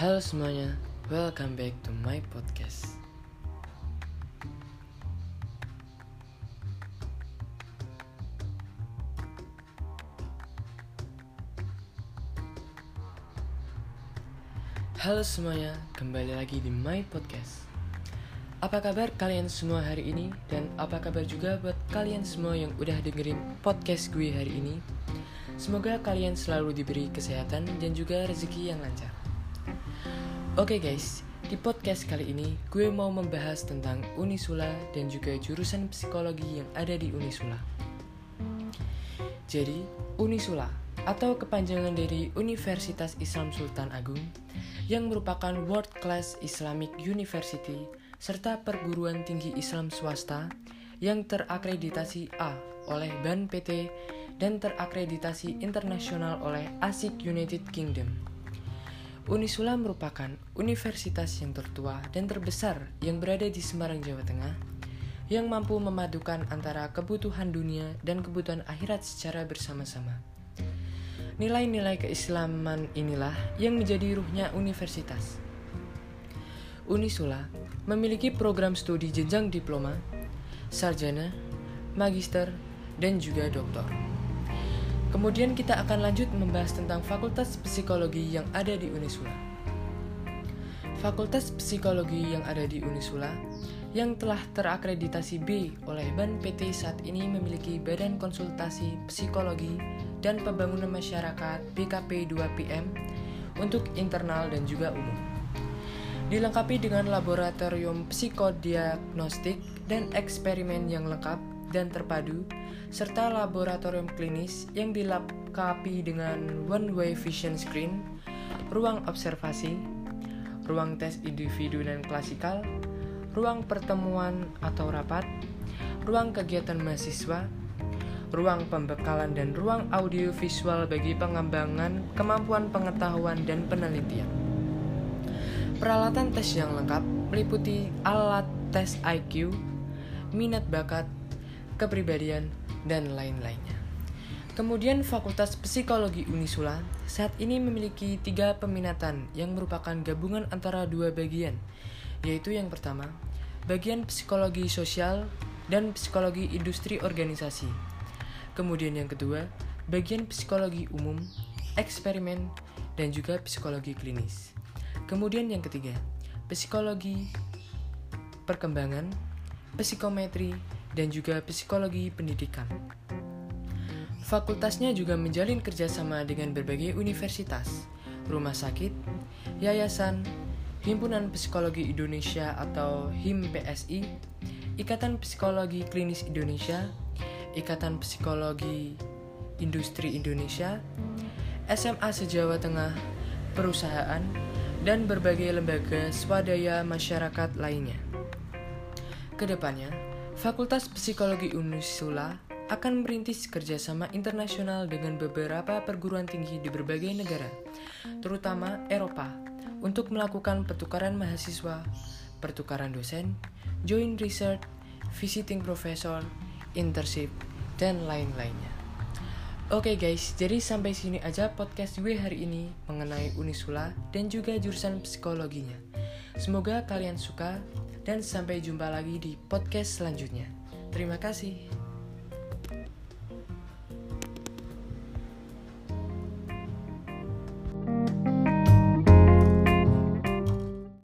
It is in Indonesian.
Halo semuanya, welcome back to my podcast. Halo semuanya, kembali lagi di my podcast. Apa kabar kalian semua hari ini dan apa kabar juga buat kalian semua yang udah dengerin podcast gue hari ini? Semoga kalian selalu diberi kesehatan dan juga rezeki yang lancar. Oke okay guys, di podcast kali ini gue mau membahas tentang Unisula dan juga jurusan psikologi yang ada di Unisula. Jadi, Unisula atau kepanjangan dari Universitas Islam Sultan Agung yang merupakan World Class Islamic University serta perguruan tinggi Islam swasta yang terakreditasi A oleh BAN PT dan terakreditasi internasional oleh ASIC United Kingdom. Unisula merupakan universitas yang tertua dan terbesar yang berada di Semarang, Jawa Tengah, yang mampu memadukan antara kebutuhan dunia dan kebutuhan akhirat secara bersama-sama. Nilai-nilai keislaman inilah yang menjadi ruhnya universitas. Unisula memiliki program studi jenjang diploma, sarjana, magister, dan juga doktor. Kemudian kita akan lanjut membahas tentang Fakultas Psikologi yang ada di Unisula. Fakultas Psikologi yang ada di Unisula yang telah terakreditasi B oleh BAN PT saat ini memiliki Badan Konsultasi Psikologi dan Pembangunan Masyarakat BKP 2PM untuk internal dan juga umum. Dilengkapi dengan laboratorium psikodiagnostik dan eksperimen yang lengkap dan terpadu serta laboratorium klinis yang dilengkapi dengan one-way vision screen, ruang observasi, ruang tes individu dan klasikal, ruang pertemuan atau rapat, ruang kegiatan mahasiswa, ruang pembekalan dan ruang audio visual bagi pengembangan kemampuan pengetahuan dan penelitian. Peralatan tes yang lengkap meliputi alat tes IQ, minat bakat, kepribadian, dan lain-lainnya. Kemudian Fakultas Psikologi Unisula saat ini memiliki tiga peminatan yang merupakan gabungan antara dua bagian, yaitu yang pertama, bagian psikologi sosial dan psikologi industri organisasi. Kemudian yang kedua, bagian psikologi umum, eksperimen, dan juga psikologi klinis. Kemudian yang ketiga, psikologi perkembangan, psikometri, dan juga psikologi pendidikan. Fakultasnya juga menjalin kerjasama dengan berbagai universitas, rumah sakit, yayasan, Himpunan Psikologi Indonesia atau HIM-PSI, Ikatan Psikologi Klinis Indonesia, Ikatan Psikologi Industri Indonesia, SMA Sejawa Tengah, perusahaan, dan berbagai lembaga swadaya masyarakat lainnya. Ke depannya, Fakultas Psikologi Unisula akan merintis kerjasama internasional dengan beberapa perguruan tinggi di berbagai negara, terutama Eropa, untuk melakukan pertukaran mahasiswa, pertukaran dosen, joint research, visiting professor, internship, dan lain-lainnya. Oke okay guys, jadi sampai sini aja podcast gue hari ini mengenai Unisula dan juga jurusan psikologinya. Semoga kalian suka dan sampai jumpa lagi di podcast selanjutnya. Terima kasih.